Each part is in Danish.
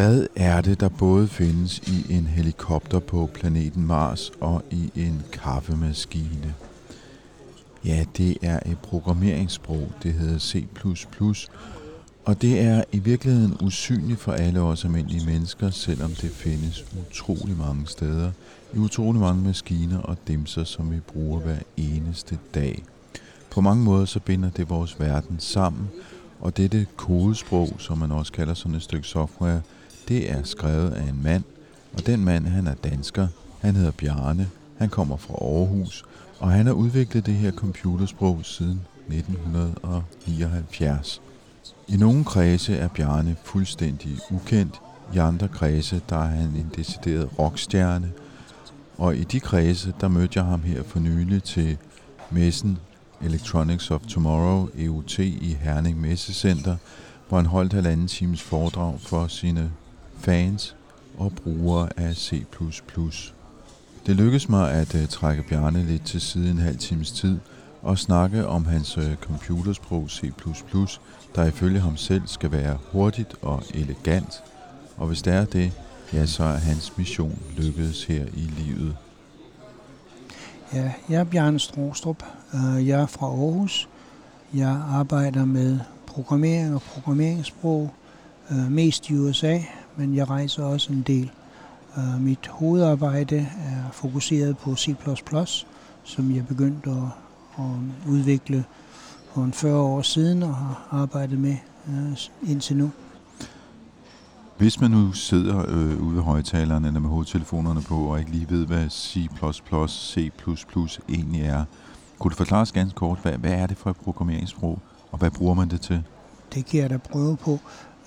Hvad er det, der både findes i en helikopter på planeten Mars og i en kaffemaskine? Ja, det er et programmeringssprog, det hedder C++, og det er i virkeligheden usynligt for alle os almindelige mennesker, selvom det findes utrolig mange steder, i utrolig mange maskiner og dimser, som vi bruger hver eneste dag. På mange måder så binder det vores verden sammen, og dette kodesprog, som man også kalder sådan et stykke software, det er skrevet af en mand, og den mand han er dansker. Han hedder Bjarne, han kommer fra Aarhus, og han har udviklet det her computersprog siden 1979. I nogle kredse er Bjarne fuldstændig ukendt, i andre kredse der er han en decideret rockstjerne, og i de kredse der mødte jeg ham her for nylig til messen Electronics of Tomorrow, EUT i Herning Messecenter, hvor han holdt halvanden times foredrag for sine fans og brugere af C++. Det lykkedes mig at uh, trække Bjarne lidt til side en halv times tid og snakke om hans uh, computersprog C++, der ifølge ham selv skal være hurtigt og elegant. Og hvis det er det, ja, så er hans mission lykkedes her i livet. Ja, jeg er Bjarne Strostrup. Øh, jeg er fra Aarhus. Jeg arbejder med programmering og programmeringssprog, mest i USA, men jeg rejser også en del. Øh, Mit hovedarbejde er fokuseret på C++, som jeg begyndte at, at udvikle for en 40 år siden og har arbejdet med øh, indtil nu. Hvis man nu sidder øh, ude ved højtalerne eller med hovedtelefonerne på og ikke lige ved, hvad C++, C++ egentlig er, kunne du forklare os ganske kort, hvad, hvad er det for et programmeringssprog, og hvad bruger man det til? Det kan jeg da prøve på.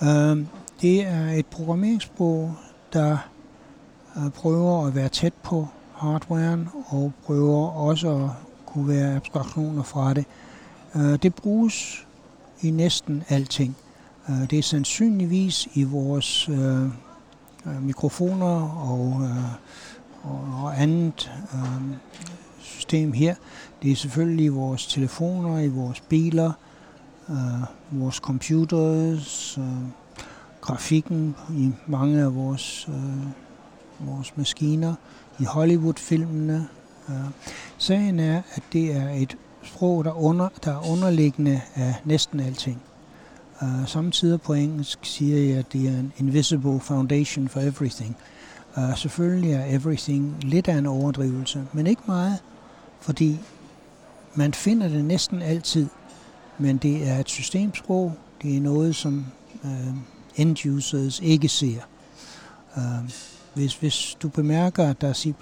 Øh, det er et programmeringssprog, der øh, prøver at være tæt på hardwaren og prøver også at kunne være abstraktioner fra det. Øh, det bruges i næsten alting. Øh, det er sandsynligvis i vores øh, mikrofoner og, øh, og, og andet øh, system her. Det er selvfølgelig i vores telefoner, i vores biler, øh, vores computers, øh, grafikken i mange af vores, øh, vores maskiner, i Hollywood-filmene. Øh. Sagen er, at det er et sprog, der, under, der er underliggende af næsten alting. Uh, samtidig på engelsk siger jeg, at det er en invisible foundation for everything. Uh, selvfølgelig er everything lidt af en overdrivelse, men ikke meget, fordi man finder det næsten altid, men det er et systemsprog, det er noget, som øh, uh, end-users ikke ser. Uh, hvis, hvis du bemærker, at der er C++,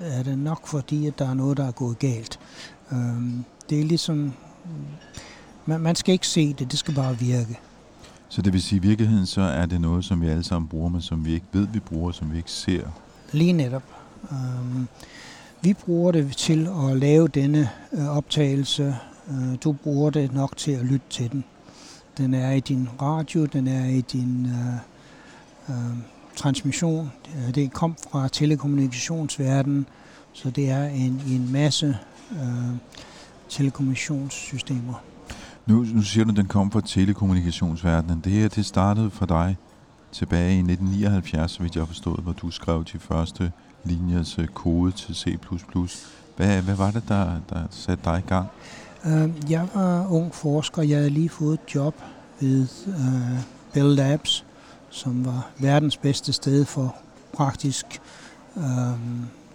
er det nok fordi, at der er noget, der er gået galt. Uh, det er ligesom man, man skal ikke se det, det skal bare virke. Så det vil sige, at i virkeligheden så er det noget, som vi alle sammen bruger, men som vi ikke ved, vi bruger, som vi ikke ser. Lige netop. Um, vi bruger det til at lave denne uh, optagelse. Uh, du bruger det nok til at lytte til den. Den er i din radio, den er i din øh, øh, transmission. Øh, det kom fra telekommunikationsverdenen, så det er en, en masse øh, telekommunikationssystemer. Nu, nu siger du, at den kom fra telekommunikationsverdenen. Det her, det startede for dig tilbage i 1979, så vidt jeg har forstået, hvor du skrev de første linjers øh, kode til C++. Hvad, hvad var det, der, der satte dig i gang? Uh, jeg var ung forsker. Jeg havde lige fået et job ved uh, Bell Labs, som var verdens bedste sted for praktisk øh,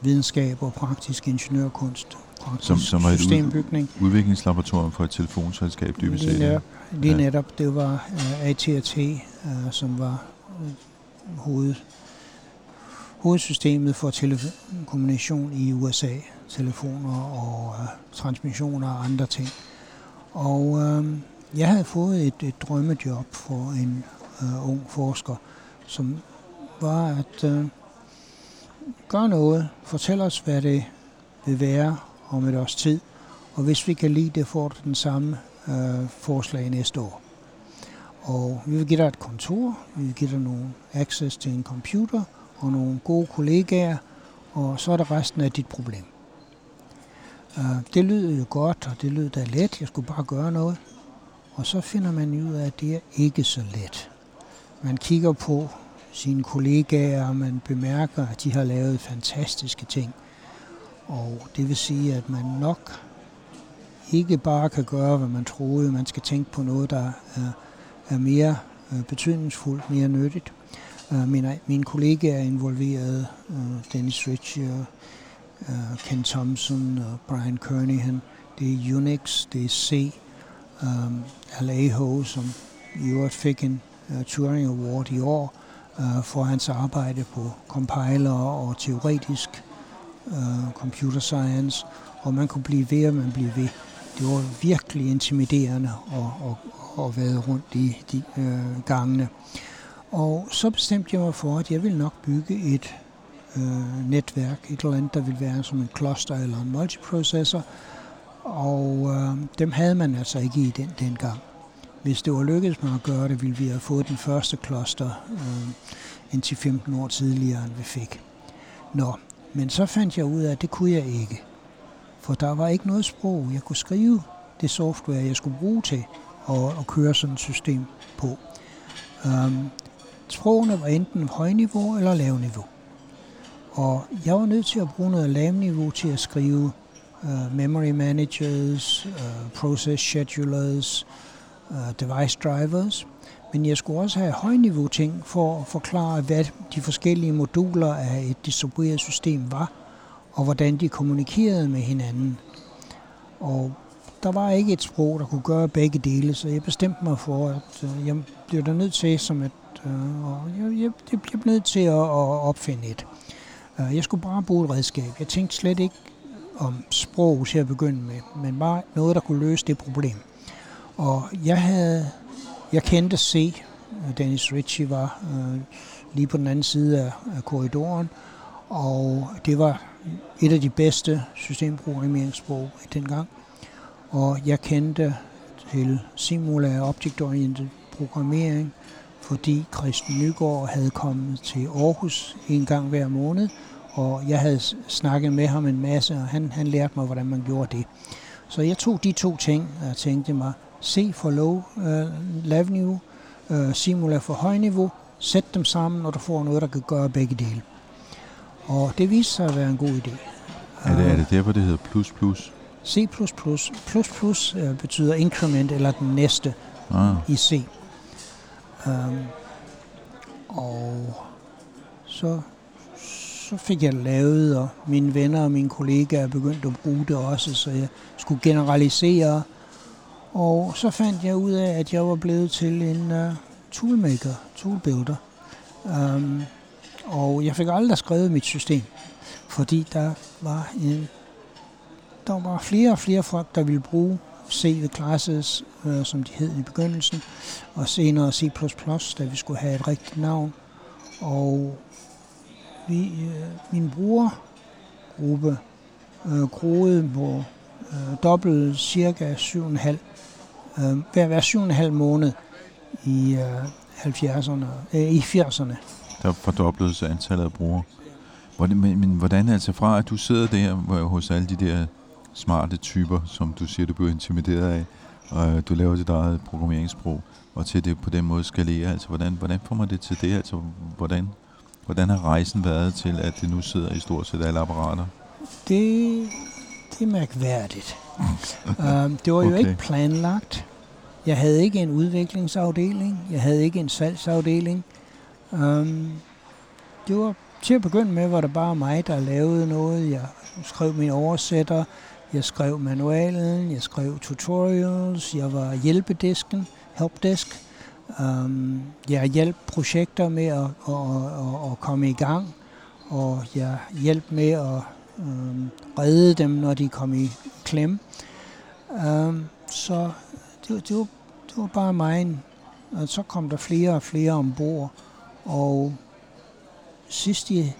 videnskab og praktisk ingeniørkunst. Praktisk Som- som var et systembygning. Udviklingslaboratorium for et telefonselskab, dybest Lige set. lige Ja. netop det var uh, AT&T, uh, som var uh, hoved, hovedsystemet for telekommunikation i USA. Telefoner og øh, transmissioner og andre ting. Og øh, jeg havde fået et, et drømmejob for en øh, ung forsker, som var at øh, gøre noget, fortælle os, hvad det vil være om et års tid, og hvis vi kan lide det, får du den samme øh, forslag næste år. Og vi vil give dig et kontor, vi vil give dig nogle access til en computer og nogle gode kollegaer, og så er det resten af dit problem. Øh, det lyder jo godt, og det lyder da let. Jeg skulle bare gøre noget. Og så finder man ud af, at det er ikke så let. Man kigger på sine kollegaer, og man bemærker, at de har lavet fantastiske ting. Og det vil sige, at man nok ikke bare kan gøre, hvad man troede. Man skal tænke på noget, der er, er mere øh, betydningsfuldt, mere nyttigt. Øh, mine, mine kollegaer er involveret, øh, Dennis Ritchie, og, øh, Ken Thompson og Brian Kernighan. Det er Unix, det er C, øh, Alejo, som i øvrigt fik en øh, Turing Award i år øh, for hans arbejde på compiler og teoretisk øh, computer science, og man kunne blive ved, og man blev ved. Det var virkelig intimiderende at, at, at være rundt i de øh, gangene. Og så bestemte jeg mig for, at jeg ville nok bygge et øh, netværk, et eller andet, der ville være som en cluster eller en multiprocessor, og øh, dem havde man altså ikke i den dengang. Hvis det var lykkedes mig at gøre det, ville vi have fået den første cluster øh, indtil 15 år tidligere, end vi fik. Nå, men så fandt jeg ud af, at det kunne jeg ikke. For der var ikke noget sprog. Jeg kunne skrive det software, jeg skulle bruge til at, at køre sådan et system på. Um, sprogene var enten højniveau eller lavniveau. Og jeg var nødt til at bruge noget lavniveau til at skrive uh, memory managers, uh, process schedulers, uh, device drivers. Men jeg skulle også have højniveau ting for at forklare, hvad de forskellige moduler af et distribueret system var, og hvordan de kommunikerede med hinanden. Og der var ikke et sprog, der kunne gøre begge dele, så jeg bestemte mig for, at jeg blev der nødt til som et, Øh, og jeg, jeg, jeg blev nødt til at, at opfinde et. Øh, jeg skulle bare bruge et redskab. Jeg tænkte slet ikke om sprog til at begynde med, men bare noget, der kunne løse det problem. Og jeg havde, jeg kendte C. Dennis Ritchie var øh, lige på den anden side af, af korridoren, og det var et af de bedste systemprogrammeringssprog i den gang. Og jeg kendte til Simula Object Oriented Programmering, fordi Christian Nygaard havde kommet til Aarhus en gang hver måned, og jeg havde snakket med ham en masse, og han, han lærte mig, hvordan man gjorde det. Så jeg tog de to ting og tænkte mig, C for low uh, lav niveau, uh, Simula for høj niveau, sæt dem sammen, og du får noget, der kan gøre begge dele. Og det viste sig at være en god idé. Er det, er det derfor, det hedder plus plus? C++ plus plus uh, betyder increment, eller den næste Ah, i C. Um, og så, så fik jeg lavet, og mine venner og mine kollegaer begyndte at bruge det også, så jeg skulle generalisere. Og så fandt jeg ud af, at jeg var blevet til en uh, toolmaker, toolbuilder. Um, og jeg fik aldrig skrevet mit system, fordi der var en der var flere og flere folk, der ville bruge C ved classes, øh, som de hed i begyndelsen, og senere C++, da vi skulle have et rigtigt navn. Og vi, øh, min brugergruppe øh, groede på øh, dobbelt cirka 7,5 øh, hver, hver 7,5 måned i øh, 70'erne, øh, i 80'erne. der fordobledes antallet af brugere. Hvordan, men, men hvordan altså fra, at du sidder der hvor- hos alle de der smarte typer, som du siger, du bliver intimideret af, og du laver dit eget programmeringssprog, og til det på den måde skalerer, altså hvordan, hvordan får man det til det, altså hvordan, hvordan har rejsen været til, at det nu sidder i stort set alle apparater? Det, det er mærkværdigt. um, det var jo Okay. ikke planlagt. Jeg havde ikke en udviklingsafdeling. Jeg havde ikke en salgsafdeling. Um, det var til at begynde med, var det bare mig, der lavede noget. Jeg skrev min oversætter, jeg skrev manualen, jeg skrev tutorials, jeg var hjælpedesken, helpdesk. Um, jeg hjalp projekter med at, at, at, at komme i gang, og jeg hjalp med at um, redde dem, når de kom i klem. Um, så det, det, var, det var bare mig. Og så kom der flere og flere ombord, og sidst i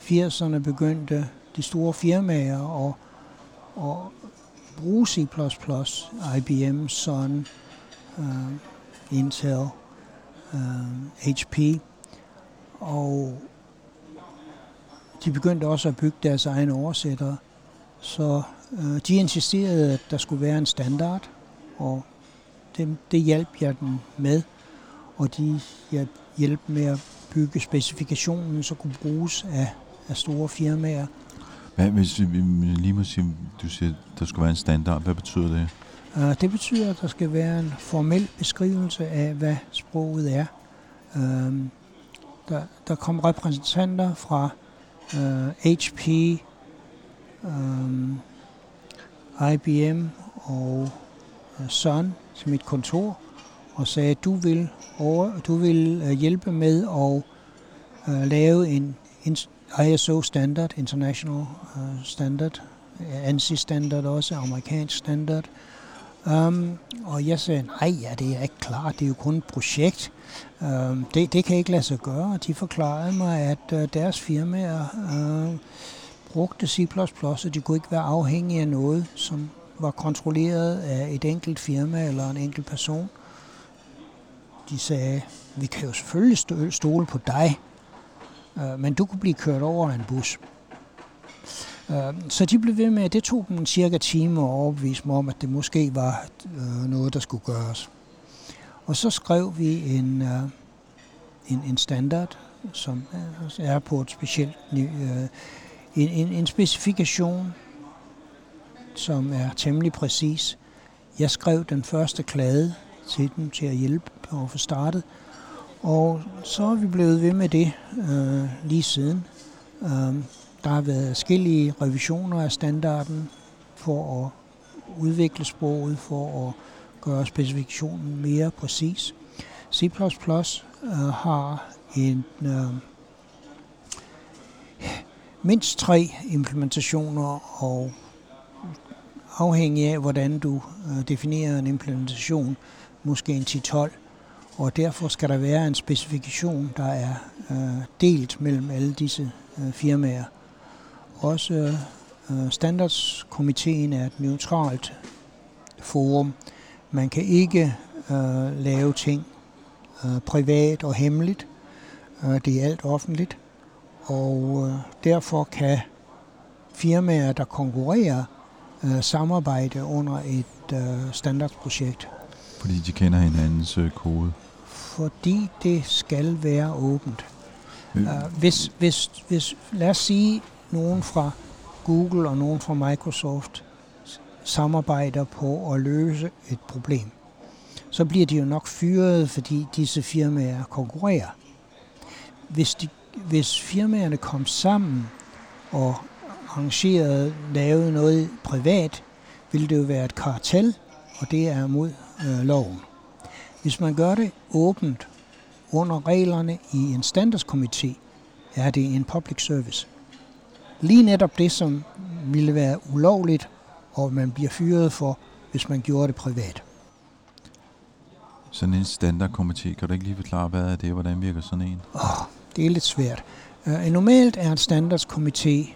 80'erne begyndte de store firmaer at, at bruge C++, IBM, Sun, uh, Intel, øh, uh, HP, og de begyndte også at bygge deres egne oversættere. Så uh, de insisterede, at der skulle være en standard, og det, det hjalp jeg dem med, og de hjalp, hjalp med at bygge specifikationen, så kunne bruges af, af store firmaer. Hvad, hvis vi lige må sige, du siger, der skulle være en standard, hvad betyder det? Uh, det betyder, at der skal være en formel beskrivelse af, hvad sproget er. Uh, der, der kom repræsentanter fra øh, uh, HP, um, øhm, IBM og uh, Sun til mit kontor og sagde, at du vil, over, du vil uh, hjælpe med at uh, lave en, en ISO standard, International uh, Standard, ANSI standard også, amerikansk standard. Um, og jeg sagde, nej, ja, det er ikke klart, det er jo kun et projekt. Um, det, det kan ikke lade sig gøre. De forklarede mig, at uh, deres firmaer uh, brugte C++, og de kunne ikke være afhængige af noget, som var kontrolleret af et enkelt firma eller en enkelt person. De sagde, vi kan jo selvfølgelig stole på dig, Øh, men du kunne blive kørt over af en bus. Øh, så de blev ved med, at det tog dem cirka time at overbevise mig om, at det måske var øh, noget, der skulle gøres. Og så skrev vi en, en, en standard, som er på et specielt uh, en, en, en specifikation, som er temmelig præcis. Jeg skrev den første klade til dem til at hjælpe og få startet. Og så er vi blevet ved med det øh, lige siden. Øh, der har været forskellige revisioner af standarden for at udvikle sproget, for at gøre specifikationen mere præcis. C++ øh, har en øh, mindst tre implementationer, og afhængig af, hvordan du øh, definerer en implementation, måske en 10-12, og derfor skal der være en specifikation, der er øh, delt mellem alle disse øh, firmaer. Også øh, standardskomiteen er et neutralt forum. Man kan ikke øh, lave ting øh, privat og hemmeligt. Øh, det er alt offentligt. Og øh, derfor kan firmaer, der konkurrerer, øh, samarbejde under et øh, standardprojekt. Fordi de kender hinandens øh, kode? Fordi det skal være åbent. Øh. Uh, hvis, hvis, hvis, lad os sige, nogen fra Google og nogen fra Microsoft samarbejder på at løse et problem, så bliver de jo nok fyret, fordi disse firmaer konkurrerer. Hvis, de, hvis firmaerne kom sammen og arrangerede, lavede noget privat, ville det jo være et kartel, og det er mod øh, loven. Hvis man gør det åbent under reglerne i en standardskomité, er det en public service. Lige netop det, som ville være ulovligt, og man bliver fyret for, hvis man gjorde det privat. Sådan en standardkomité, kan du ikke lige forklare, hvad er det, hvordan virker sådan en? Oh, det er lidt svært. Uh, normalt er en standardskomité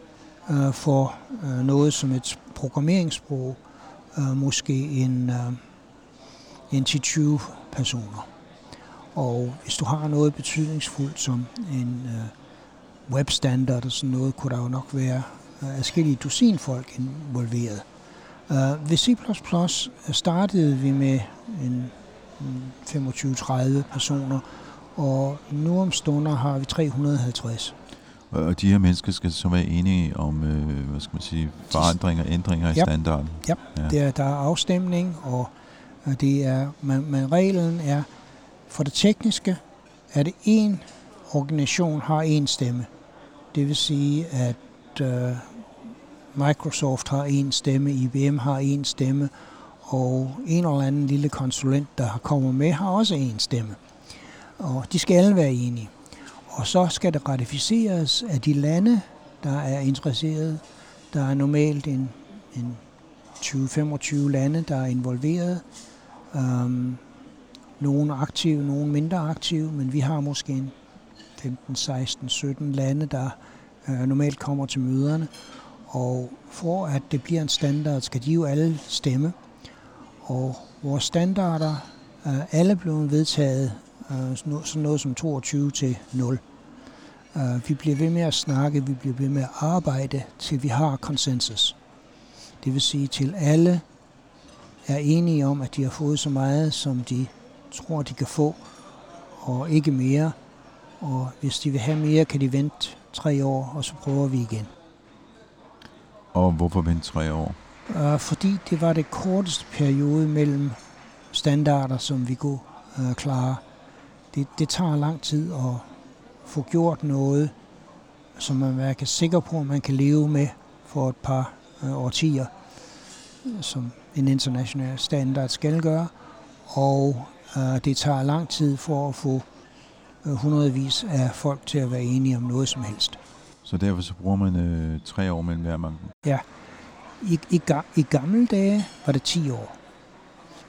uh, for uh, noget som et programmeringssprog, uh, måske en, uh, en 10-20 personer. Og hvis du har noget betydningsfuldt som en uh, webstandard og sådan noget, kunne der jo nok være uh, adskillige dusinfolk involveret. Uh, ved C++ startede vi med en 25-30 personer, og nu om stunder har vi 350. Og de her mennesker skal så være enige om, øh, hvad skal man sige, forandringer, ændringer i ja. standarden? Ja, ja. Det er, der er afstemning, og det er, men, men reglen er, for det tekniske er det en organisation har én stemme. Det vil sige, at øh, Microsoft har én stemme, IBM har én stemme, og en eller anden lille konsulent, der kommer med, har også én stemme. Og de skal alle være enige. Og så skal det ratificeres af de lande, der er interesseret. Der er normalt en, en 20-25 lande, der er involveret. Øhm, nogle aktive, nogle mindre aktive, men vi har måske en 15, 16, 17 lande, der øh, normalt kommer til møderne. Og for at det bliver en standard, skal de jo alle stemme. Og vores standarder øh, er alle blevet vedtaget øh, sådan noget som 22 til 0. Øh, vi bliver ved med at snakke, vi bliver ved med at arbejde, til vi har konsensus. Det vil sige, til alle er enige om, at de har fået så meget, som de tror, de kan få, og ikke mere. Og hvis de vil have mere, kan de vente tre år, og så prøver vi igen. Og hvorfor vente tre år? Uh, fordi det var det korteste periode mellem standarder, som vi kunne uh, klare. Det, det tager lang tid at få gjort noget, som man er sikker på, at man kan leve med for et par uh, årtier, som en international standard skal gøre. Og uh, det tager lang tid for at få uh, hundredvis af folk til at være enige om noget som helst. Så derfor så bruger man øh, tre år mellem hver manken? Ja. I, i, I gamle dage var det 10 år.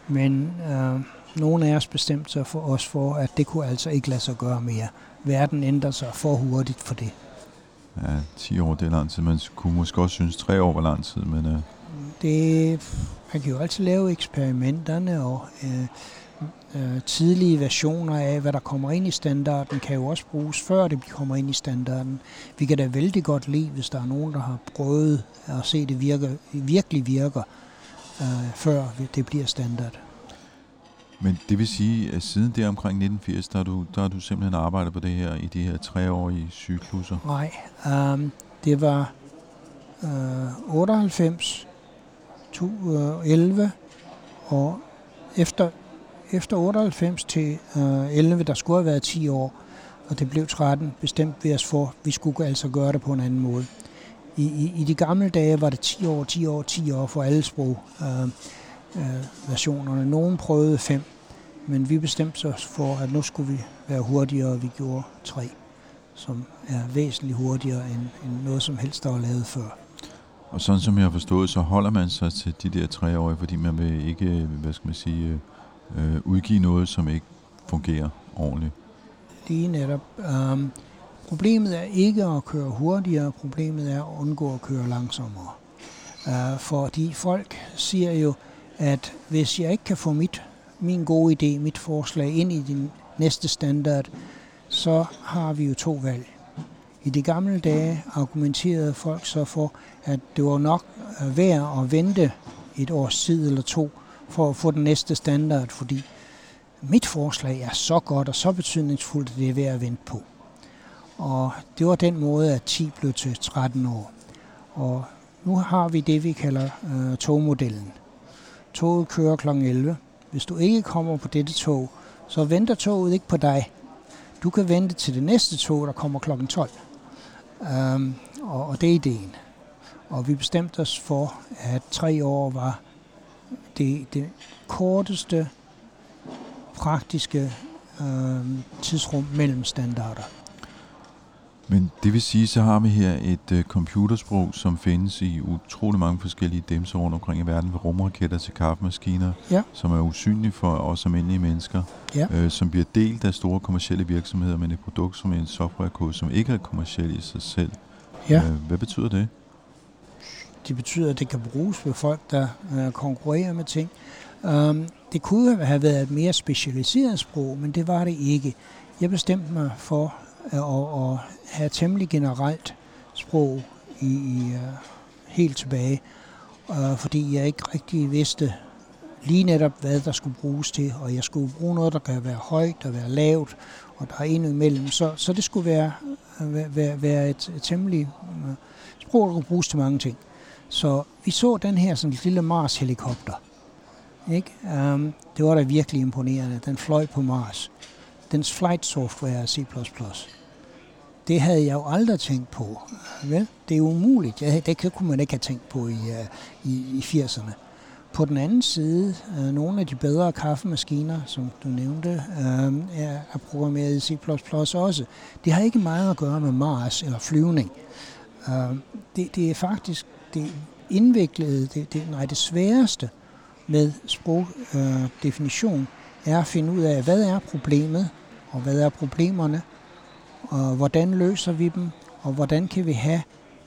Men øh, nogle af os bestemte sig for os for, at det kunne altså ikke lade sig gøre mere. Verden ændrer sig for hurtigt for det. Ja, 10 år det er lang tid. Man kunne måske også synes, 3 år var lang tid, men... Øh... Det, man kan jo altid lave eksperimenterne, og øh, øh, tidlige versioner af, hvad der kommer ind i standarden, kan jo også bruges, før det kommer ind i standarden. Vi kan da vældig godt lide, hvis der er nogen, der har prøvet at se, det virker, virkelig virker, øh, før det bliver standard. Men det vil sige, at siden det omkring 1980, der har du, der har du simpelthen arbejdet på det her i de her treårige cykluser? Nej, um, det var uh, 98, 11 øh, og efter, efter 98 til øh, 11, der skulle have været 10 år, og det blev 13, bestemt ved os for, at vi skulle altså gøre det på en anden måde. I, i, i de gamle dage var det 10 år, 10 år, 10 år for alle sprog. Øh, øh, versionerne. Nogen prøvede fem, men vi bestemte os for, at nu skulle vi være hurtigere, og vi gjorde tre, som er væsentligt hurtigere end, end noget som helst, der var lavet før. Og sådan som jeg har forstået, så holder man sig til de der tre år, fordi man vil ikke, hvad skal man sige, øh, udgive noget, som ikke fungerer ordentligt. Lige netop. Um, problemet er ikke at køre hurtigere, problemet er at undgå at køre langsommere. Uh, fordi folk siger jo, at hvis jeg ikke kan få mit, min gode idé, mit forslag ind i din næste standard, så har vi jo to valg. I de gamle dage argumenterede folk så for, at det var nok øh, værd at vente et års tid eller to for at få den næste standard, fordi mit forslag er så godt og så betydningsfuldt, at det er værd at vente på. Og det var den måde, at 10 blev til 13 år. Og nu har vi det, vi kalder øh, togmodellen. Toget kører kl. 11. Hvis du ikke kommer på dette tog, så venter toget ikke på dig. Du kan vente til det næste tog, der kommer kl. 12. Um, og, og det er ideen. Og vi bestemte os for, at tre år var det, det korteste praktiske øhm, tidsrum mellem standarder. Men det vil sige, så har vi her et uh, computersprog, som findes i utrolig mange forskellige dimser rundt omkring i verden, ved rumraketter til kaffemaskiner, ja. som er usynlige for os almindelige mennesker, ja. øh, som bliver delt af store kommersielle virksomheder, men et produkt som en softwarekode, som ikke er kommersiel i sig selv. Ja. Øh, hvad betyder det? Det betyder, at det kan bruges ved folk, der uh, konkurrerer med ting. Um, det kunne have været et mere specialiseret sprog, men det var det ikke. Jeg bestemte mig for og, og have temmelig generelt sprog i, i uh, helt tilbage, uh, fordi jeg ikke rigtig vidste lige netop, hvad der skulle bruges til, og jeg skulle bruge noget, der kan være højt og være lavt, og der er endnu imellem. Så, så det skulle være, øh, være, være et, et temmelig uh, sprog, der kunne bruges til mange ting. Så vi så den her sådan lille Mars-helikopter. Ikke? Um, det var da virkelig imponerende. Den fløj på Mars. Dens flight software C++. det havde jeg jo aldrig tænkt på. Vel? Det er umuligt. Jeg, det kunne man ikke have tænkt på i, uh, i, i 80'erne. På den anden side, uh, nogle af de bedre kaffemaskiner, som du nævnte, uh, er, er programmeret i C++ også. Det har ikke meget at gøre med Mars eller flyvning. Uh, det, det er faktisk det indviklede, det, det, nej, det sværeste med sprogdefinition uh, er at finde ud af, hvad er problemet, og hvad er problemerne, og hvordan løser vi dem, og hvordan kan vi have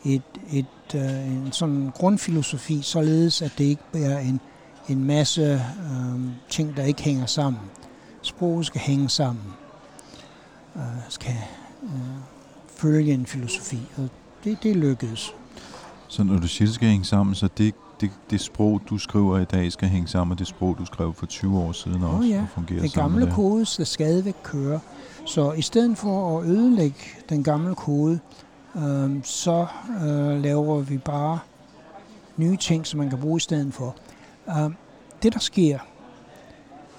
et, et, øh, en sådan grundfilosofi, således at det ikke er en, en masse øh, ting, der ikke hænger sammen. Sproget skal hænge sammen, øh, skal øh, følge en filosofi, og det, det lykkedes. Så når du siger, det skal hænge sammen, så det, det, det sprog, du skriver i dag, skal hænge sammen med det sprog, du skrev for 20 år siden også, oh ja, og fungerer det gamle kode skal stadigvæk køre. Så i stedet for at ødelægge den gamle kode, øh, så øh, laver vi bare nye ting, som man kan bruge i stedet for. Øh, det, der sker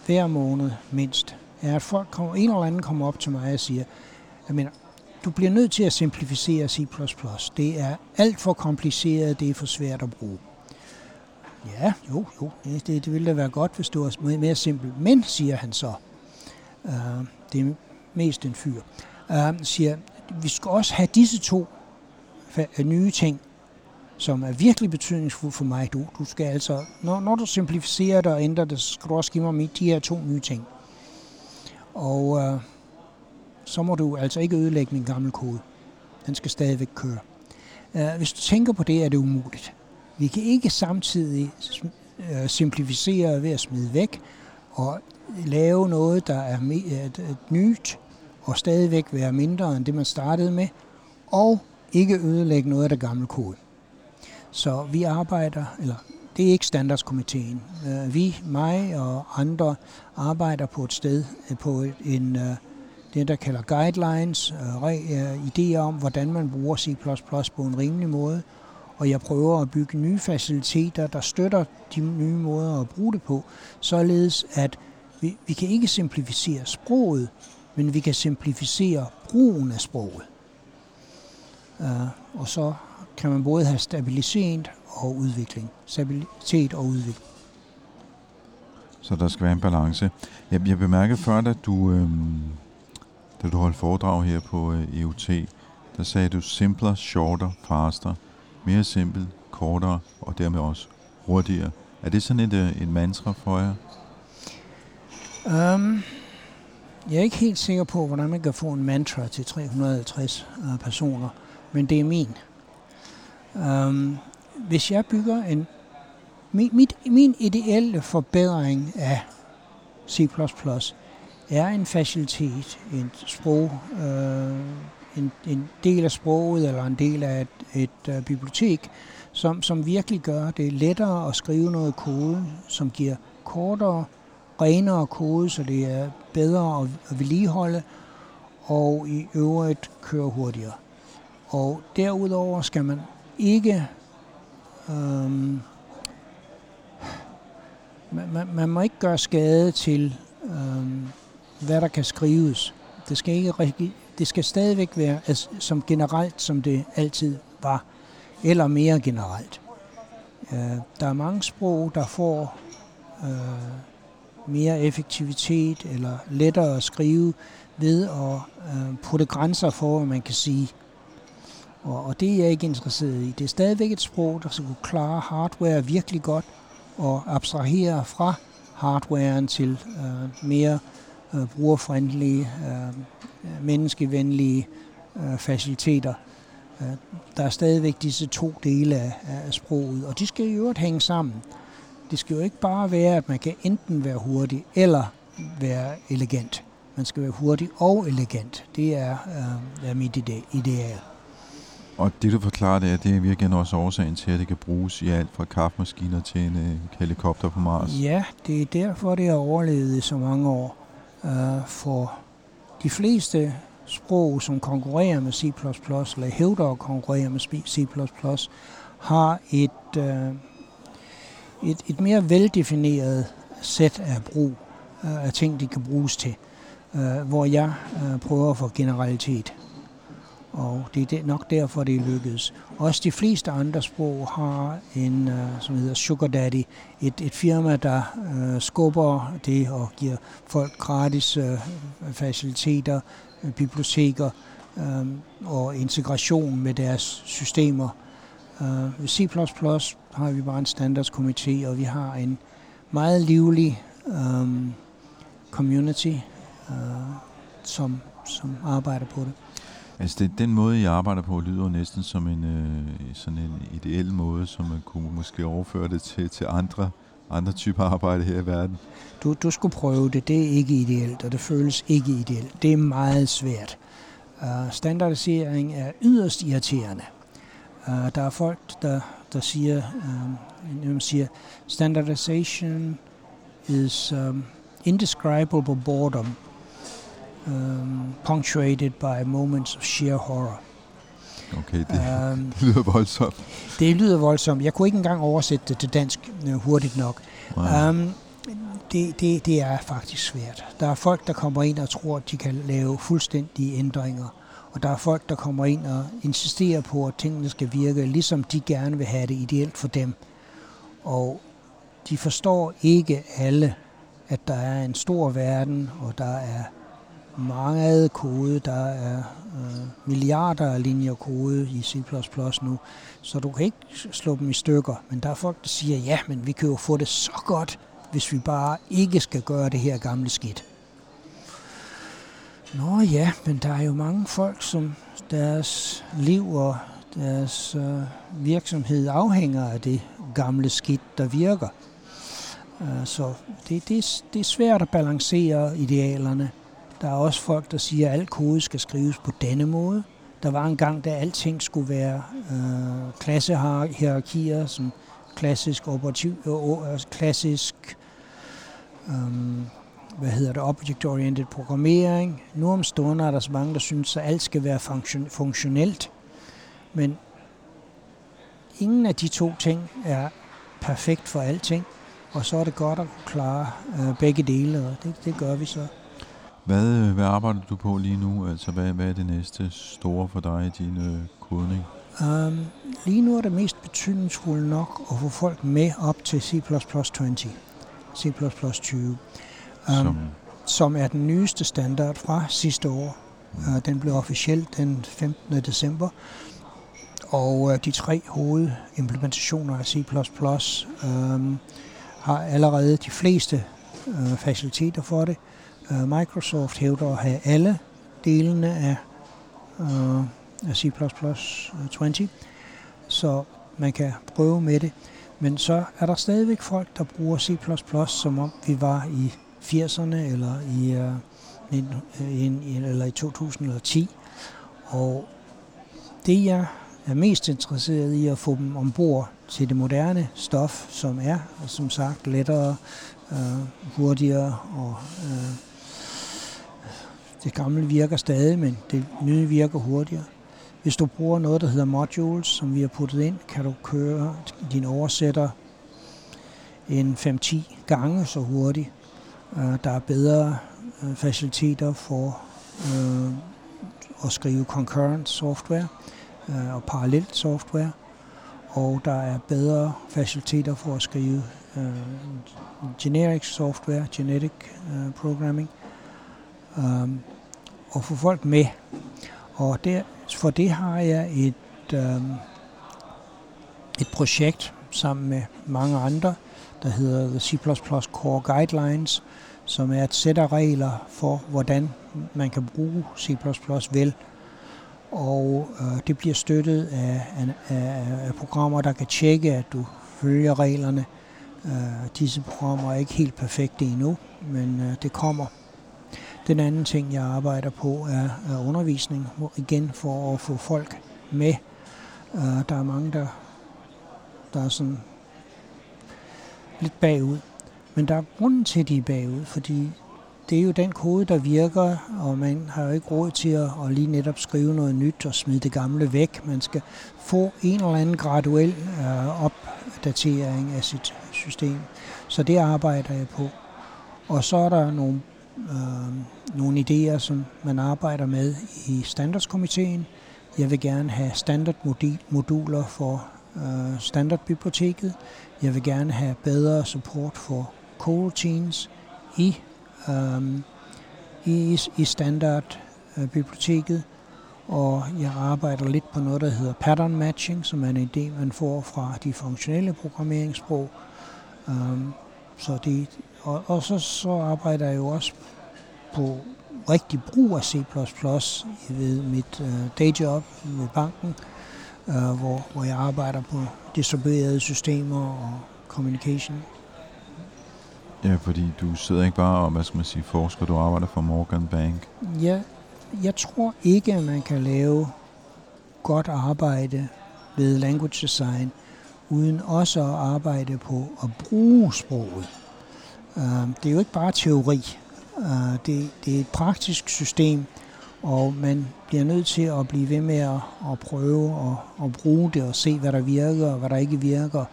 hver måned mindst, er, at folk kommer, en eller anden kommer op til mig og siger, jeg mener, du bliver nødt til at simplificere C++. Det er alt for kompliceret, det er for svært at bruge. Ja, jo, jo, det, det ville da være godt, hvis det var mere simpelt. Men, siger han så, øh, det er mest en fyr, øh, siger, vi skal også have disse to øh, nye ting, som er virkelig betydningsfulde for mig. Du, du skal altså, når, når du simplificerer det og ændrer det, så skal du også give mig de her to nye ting. Og øh, så må du altså ikke ødelægge min gamle kode. Den skal stadigvæk køre. Øh, hvis du tænker på det, er det umuligt. Vi kan ikke samtidig øh, simplificere ved at smide væk og lave noget, der er øh, et, nyt og stadigvæk være mindre end det, man startede med, og ikke ødelægge noget af det gamle kode. Så vi arbejder, eller det er ikke standardskomiteen. Øh, vi, mig og andre arbejder på et sted, på en, det, der kalder guidelines, idéer om, hvordan man bruger C++ på en rimelig måde, og jeg prøver at bygge nye faciliteter, der støtter de nye måder at bruge det på, således at vi, vi kan ikke simplificere sproget, men vi kan simplificere brugen af sproget. Uh, og så kan man både have stabilitet og udvikling. Stabilitet og udvikling. Så der skal være en balance. Jeg, jeg bemærkede før, at du, øhm, da du holdt foredrag her på øh, EUT, der sagde du simpler, shorter, faster. Mere simpelt, kortere og dermed også hurtigere. Er det sådan et, øh, et mantra for jer? Um, jeg er ikke helt sikker på, hvordan man kan få en mantra til 350 uh, øh, personer, men det er min. Um, hvis jeg bygger en... Min, mit, min ideelle forbedring af C++ er en facilitet, en sprog, øh, en, en del af sproget eller en del af et, et uh, bibliotek, som, som virkelig gør det lettere at skrive noget kode, som giver kortere, renere kode, så det er bedre at, at vedligeholde, og i øvrigt køre hurtigere. Og derudover skal man ikke øhm, man, man må ikke gøre skade til øhm, hvad der kan skrives. Det skal ikke det skal stadigvæk være altså, som generelt, som det altid var, eller mere generelt. Øh, der er mange sprog, der får øh, mere effektivitet eller lettere at skrive ved at øh, putte grænser for, hvad man kan sige. Og, og det er jeg ikke interesseret i. Det er stadigvæk et sprog, der skal kunne klare hardware virkelig godt og abstrahere fra hardwaren til øh, mere øh, brugerfriendlige, øh, menneskevenlige øh, faciliteter. Øh, der er stadigvæk disse to dele af, af sproget, og de skal i øvrigt hænge sammen. Det skal jo ikke bare være, at man kan enten være hurtig eller være elegant. Man skal være hurtig og elegant. Det er, øh, er mit ideal. Og det du forklarer, det er, det er virkelig også årsagen til, at det kan bruges i alt fra kaffemaskiner til en øh, helikopter på Mars. Ja, det er derfor, det har overlevet i så mange år øh, for de fleste sprog, som konkurrerer med C++, eller hævder at konkurrere med C++, har et, øh, et, et mere veldefineret sæt af brug øh, af ting, de kan bruges til, øh, hvor jeg øh, prøver at få generalitet. Og det er nok derfor, det er lykkedes. Også de fleste andre sprog har en, øh, som hedder Sugar Daddy, et, et firma, der øh, skubber det og giver folk gratis øh, faciliteter, øh, biblioteker øh, og integration med deres systemer. Uh, C++ har vi bare en standardskomité, og vi har en meget livlig øh, community, øh, som, som arbejder på det. Altså det, den måde, jeg arbejder på, lyder næsten som en, øh, sådan en ideel måde, som man kunne måske overføre det til, til andre, andre typer arbejde her i verden. Du, du skulle prøve det. Det er ikke ideelt, og det føles ikke ideelt. Det er meget svært. Uh, standardisering er yderst irriterende. Uh, der er folk, der, der siger, um, siger, standardization is um, indescribable boredom um, punctuated by moments of sheer horror. Okay, det, um, det lyder voldsomt. Det lyder voldsomt. Jeg kunne ikke engang oversætte det til dansk uh, hurtigt nok. Wow. Um, det, det, det er faktisk svært. Der er folk, der kommer ind og tror, at de kan lave fuldstændige ændringer. Og der er folk, der kommer ind og insisterer på, at tingene skal virke, ligesom de gerne vil have det ideelt for dem. Og de forstår ikke alle, at der er en stor verden, og der er meget kode. Der er øh, milliarder af linjer kode i C++ nu, så du kan ikke slå dem i stykker. Men der er folk, der siger, ja, men vi kan jo få det så godt, hvis vi bare ikke skal gøre det her gamle skidt. Nå ja, men der er jo mange folk, som deres liv og deres øh, virksomhed afhænger af det gamle skidt, der virker. Uh, så det, det, det er svært at balancere idealerne. Der er også folk, der siger, at al kode skal skrives på denne måde. Der var en gang, da alting skulle være øh, klassehierarkier, som klassisk operativ, øh, øh, klassisk øh, hvad hedder det, object-oriented programmering. Nu om stunder er der så mange, der synes, at alt skal være funktion- funktionelt. Men ingen af de to ting er perfekt for alting. Og så er det godt at klare øh, begge dele, og det, det gør vi så. Hvad, øh, hvad arbejder du på lige nu? Altså, hvad, hvad er det næste store for dig i din øh, kodning? Um, lige nu er det mest betydningsfuldt nok at få folk med op til C++ 20, C++ 20, um, som? som er den nyeste standard fra sidste år. Mm. Uh, den blev officielt den 15. december, og uh, de tre hovedimplementationer af C++ um, har allerede de fleste uh, faciliteter for det. Uh, Øh, Microsoft hævder at have alle delene af, øh, af C++ øh, 20, så man kan prøve med det. Men så er der stadigvæk folk, der bruger C++, som om vi var i 80'erne eller i, uh, in, in, eller i 2010. Og det jeg er mest interesseret i at få dem ombord til det moderne stof, som er som sagt lettere, øh, hurtigere og øh, det gamle virker stadig, men det nye virker hurtigere. Hvis du bruger noget, der hedder modules, som vi har puttet ind, kan du køre din oversætter en 5-10 gange så hurtigt. Øh, der er bedre øh, faciliteter for øh, at skrive concurrent software og parallelt software. Og der er bedre faciliteter for at skrive generic software, genetic programming. Um, at få folk med. Og der, for det har jeg et, øh, et projekt sammen med mange andre, der hedder The C++ Core Guidelines, som er et sæt af regler for, hvordan man kan bruge C++ vel. Og øh, det bliver støttet af, af, af programmer, der kan tjekke, at du følger reglerne. Øh, disse programmer er ikke helt perfekte endnu, men øh, det kommer. Den anden ting, jeg arbejder på, er, er undervisning, hvor igen for at få folk med. Uh, der er mange, der, der er sådan lidt bagud. Men der er grunden til, at de er bagud, fordi det er jo den kode, der virker, og man har jo ikke råd til at, at lige netop skrive noget nyt og smide det gamle væk. Man skal få en eller anden graduel øh, opdatering af sit system. Så det arbejder jeg på. Og så er der nogle øh, nogle idéer, som man arbejder med i standardskomiteen, Jeg vil gerne have standardmoduler for øh, standardbiblioteket. Jeg vil gerne have bedre support for coroutines i, øh, i, i standardbiblioteket. Øh, Og jeg arbejder lidt på noget, der hedder pattern matching, som er en idé, man får fra de funktionelle programmeringssprog. Øh, så det, og, og så, så arbejder jeg jo også på rigtig brug af C++ ved mit uh, dayjob med banken, uh, hvor, hvor jeg arbejder på distribuerede systemer og communication. Ja, fordi du sidder ikke bare og, hvad skal man sige, forsker, du arbejder for Morgan Bank. Ja, jeg tror ikke, at man kan lave godt arbejde ved language design, uden også at arbejde på at bruge sproget. Øh, det er jo ikke bare teori. Øh, det, det er et praktisk system, og man bliver nødt til at blive ved med at, at prøve at, at bruge det og se, hvad der virker og hvad der ikke virker.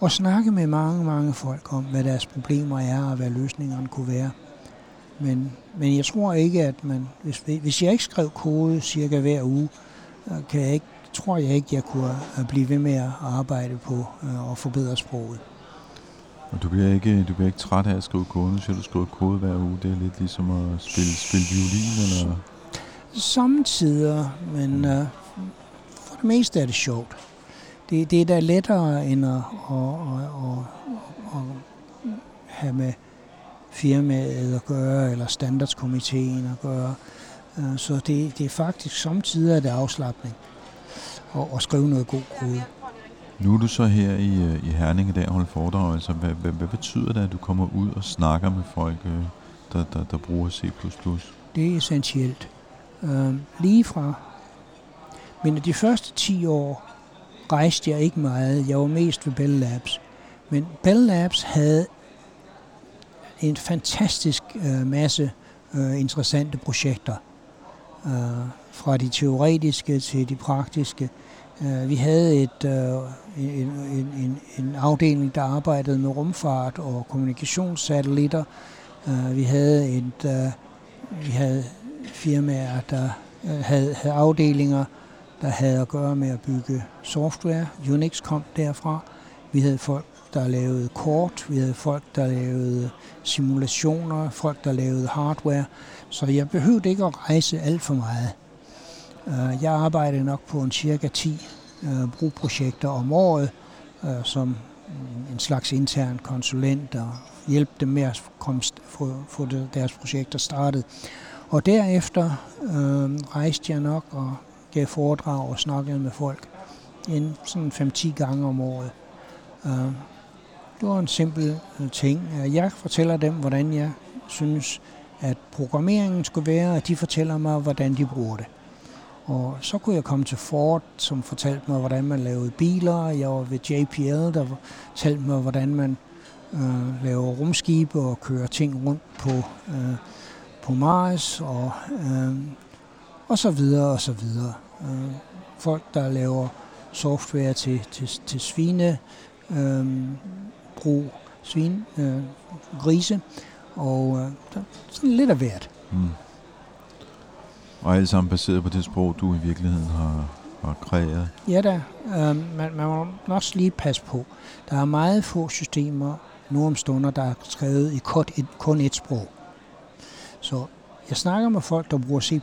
Og snakke med mange, mange folk om, hvad deres problemer er og hvad løsningerne kunne være. Men, men jeg tror ikke, at man, hvis, hvis jeg ikke skrev kode cirka hver uge, øh, kan jeg ikke, tror jeg ikke, jeg kunne blive ved med at arbejde på at forbedre sproget. Og du bliver ikke, du bliver ikke træt af at skrive kode? Nu siger du skriver kode hver uge. Det er lidt ligesom at spille, spille violin, eller? Samtidig, men uh, for det meste er det sjovt. Det, det er da lettere end at, at, at, at, at have med firmaet at gøre, eller standardskomiteen at gøre. Øh, så det, det er faktisk samtidig det afslappning at, at skrive noget god kode. Nu er du så her i, øh, i Herning i dag og holder foredrag. Altså, hvad, hvad, hvad betyder det, at du kommer ud og snakker med folk, øh, der, der, der bruger C++? Det er essentielt. Uh, lige fra men de første 10 år rejste jeg ikke meget. Jeg var mest ved Bell Labs. Men Bell Labs havde en fantastisk øh, masse øh, interessante projekter. Øh, fra de teoretiske til de praktiske. Øh, vi havde et, øh, en, en, en afdeling, der arbejdede med rumfart og kommunikationssatellitter. Øh, vi havde et, øh, vi havde firmaer, der øh, havde, havde afdelinger, der havde at gøre med at bygge software. Unix kom derfra. Vi havde folk, der lavede kort, vi havde folk, der lavede simulationer, folk, der lavede hardware, så jeg behøvede ikke at rejse alt for meget. Øh, jeg arbejder nok på en cirka 10 øh, brugprojekter om året, øh, som en slags intern konsulent og hjælpe dem med at få, få deres projekter startet. Og derefter øh, rejste jeg nok og gav foredrag og snakkede med folk en sådan 5-10 gange om året. Øh, det var en simpel øh, ting. Øh, jeg fortæller dem, hvordan jeg synes, at programmeringen skulle være, og de fortæller mig, hvordan de bruger det. Og så kunne jeg komme til Ford, som fortalte mig, hvordan man lavede biler. Jeg var ved JPL, der fortalte mig, hvordan man øh, laver rumskibe og kører ting rundt på, øh, på Mars, og, øh, og så videre og så videre. Øh, folk, der laver software til, til, til svine, øh, brug svin, øh, grise, og øh, sådan lidt af hvert. Mm. Og alt sammen baseret på det sprog, du i virkeligheden har, har kreeret? Ja da, øh, man, man må også lige passe på. Der er meget få systemer nu om stunder, der er skrevet i kun et, kun et sprog. Så jeg snakker med folk, der bruger C++,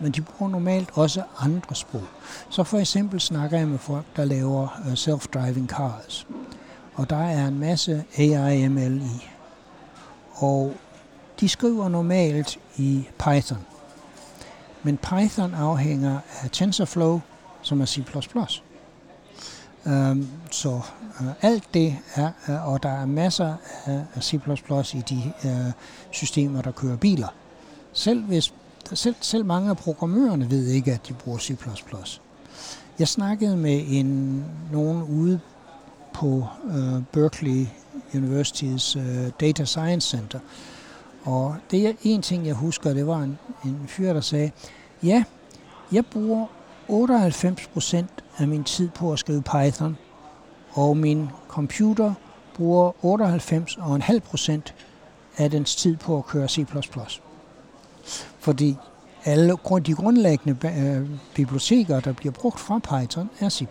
men de bruger normalt også andre sprog. Så for eksempel snakker jeg med folk, der laver øh, self-driving cars og der er en masse AI-ML i. Og de skriver normalt i Python. Men Python afhænger af TensorFlow, som er C++. Um, så uh, alt det er, uh, og der er masser af, C++ i de uh, systemer, der kører biler. Selv, hvis, selv, selv mange af programmørerne ved ikke, at de bruger C++. Jeg snakkede med en, nogen ude på uh, Berkeley Universitys uh, Data Science Center. Og det er en ting, jeg husker, det var en, en fyr, der sagde, ja, jeg bruger 98% af min tid på at skrive Python, og min computer bruger 98,5% af dens tid på at køre C++. Fordi alle de grundlæggende øh, biblioteker, der bliver brugt fra Python, er C++.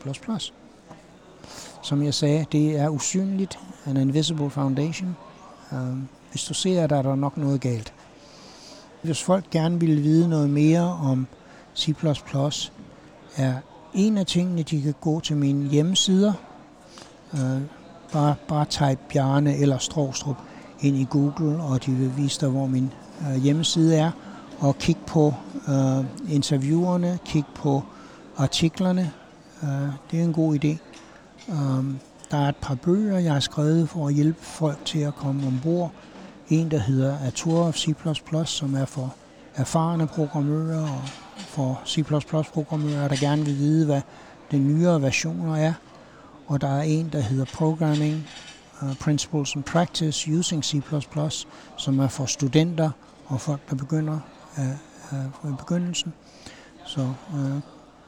Som jeg sagde, det er usynligt, an invisible foundation. Um, hvis du ser, der er der nok noget galt. Hvis folk gerne vil vide noget mere om C++, er en af tingene, de kan gå til mine hjemmesider. Øh, bare, bare type Bjarne eller Strostrup ind i Google, og de vil vise dig, hvor min øh, hjemmeside er. Og kig på øh, interviewerne, kig på artiklerne. Øh, det er en god idé. Øh, der er et par bøger, jeg har skrevet for at hjælpe folk til at komme ombord. En, der hedder A Tour of C++, som er for erfarne programmører og for C++-programmører, der gerne vil vide, hvad de nyere versioner er. Og der er en, der hedder Programming uh, Principles and Practice Using C++, som er for studenter og folk, der begynder uh, uh, i begyndelsen. Så uh,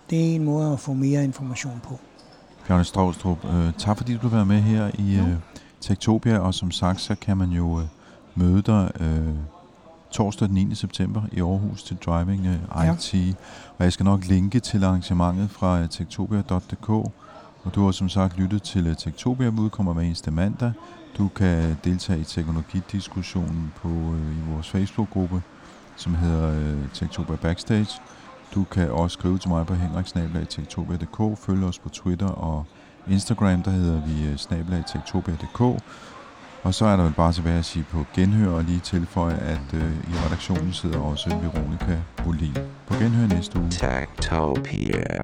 det er en måde at få mere information på. Bjarne Strovstrup, øh, tak fordi du vil være med her i øh, Tektopia, og som sagt, så kan man jo øh, møde dig øh, torsdag den 9. september i Aarhus til Driving øh, IT, ja. og jeg skal nok linke til arrangementet fra øh, tektopia.dk, og du har som sagt lyttet til øh, Tektopia, vi udkommer hver eneste mandag. Du kan deltage i teknologidiskussionen på øh, i vores Facebook-gruppe, som hedder øh, Tektopia Backstage, du kan også skrive til mig på henriksnabelagtektopia.dk. Følg os på Twitter og Instagram, der hedder vi øh, snabelagtektopia.dk. Og så er der bare tilbage at sige på genhør og lige tilføje, at øh, i redaktionen sidder også Veronika Bolin. På genhør næste uge. Tektopia.